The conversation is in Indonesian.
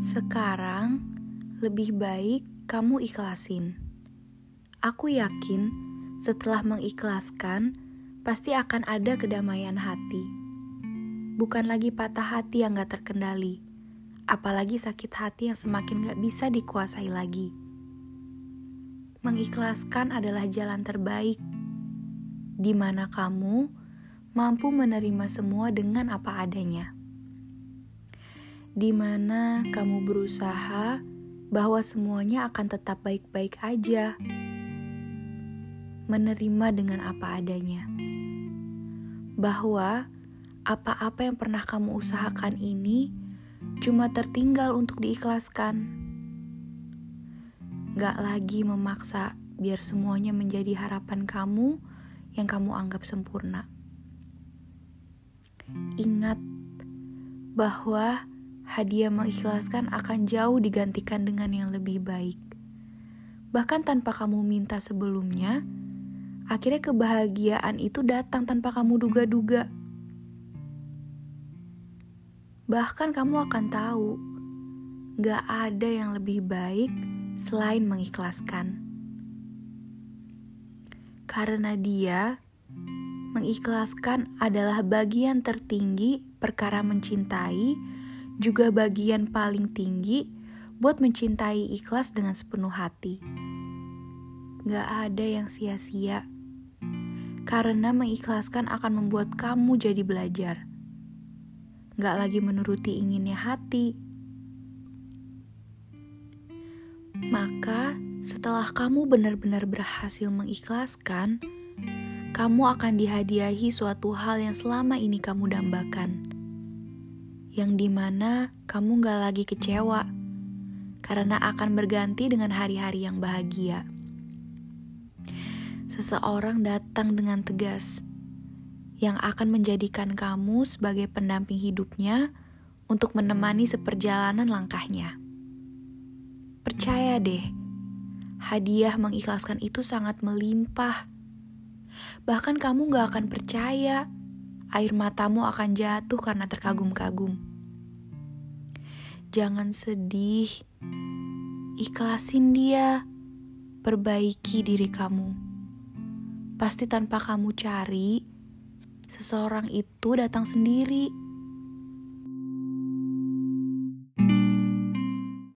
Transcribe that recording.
Sekarang lebih baik kamu ikhlasin. Aku yakin setelah mengikhlaskan, pasti akan ada kedamaian hati. Bukan lagi patah hati yang gak terkendali, apalagi sakit hati yang semakin gak bisa dikuasai lagi. Mengikhlaskan adalah jalan terbaik, di mana kamu mampu menerima semua dengan apa adanya di mana kamu berusaha bahwa semuanya akan tetap baik-baik aja, menerima dengan apa adanya, bahwa apa-apa yang pernah kamu usahakan ini cuma tertinggal untuk diikhlaskan. Gak lagi memaksa biar semuanya menjadi harapan kamu yang kamu anggap sempurna. Ingat bahwa hadiah mengikhlaskan akan jauh digantikan dengan yang lebih baik. Bahkan tanpa kamu minta sebelumnya, akhirnya kebahagiaan itu datang tanpa kamu duga-duga. Bahkan kamu akan tahu, gak ada yang lebih baik selain mengikhlaskan. Karena dia mengikhlaskan adalah bagian tertinggi perkara mencintai juga bagian paling tinggi buat mencintai ikhlas dengan sepenuh hati. Gak ada yang sia-sia, karena mengikhlaskan akan membuat kamu jadi belajar. Gak lagi menuruti inginnya hati. Maka, setelah kamu benar-benar berhasil mengikhlaskan, kamu akan dihadiahi suatu hal yang selama ini kamu dambakan yang di mana kamu gak lagi kecewa karena akan berganti dengan hari-hari yang bahagia. Seseorang datang dengan tegas yang akan menjadikan kamu sebagai pendamping hidupnya untuk menemani seperjalanan langkahnya. Percaya deh, hadiah mengikhlaskan itu sangat melimpah. Bahkan kamu gak akan percaya air matamu akan jatuh karena terkagum-kagum. Jangan sedih, ikhlasin dia, perbaiki diri kamu. Pasti tanpa kamu cari, seseorang itu datang sendiri.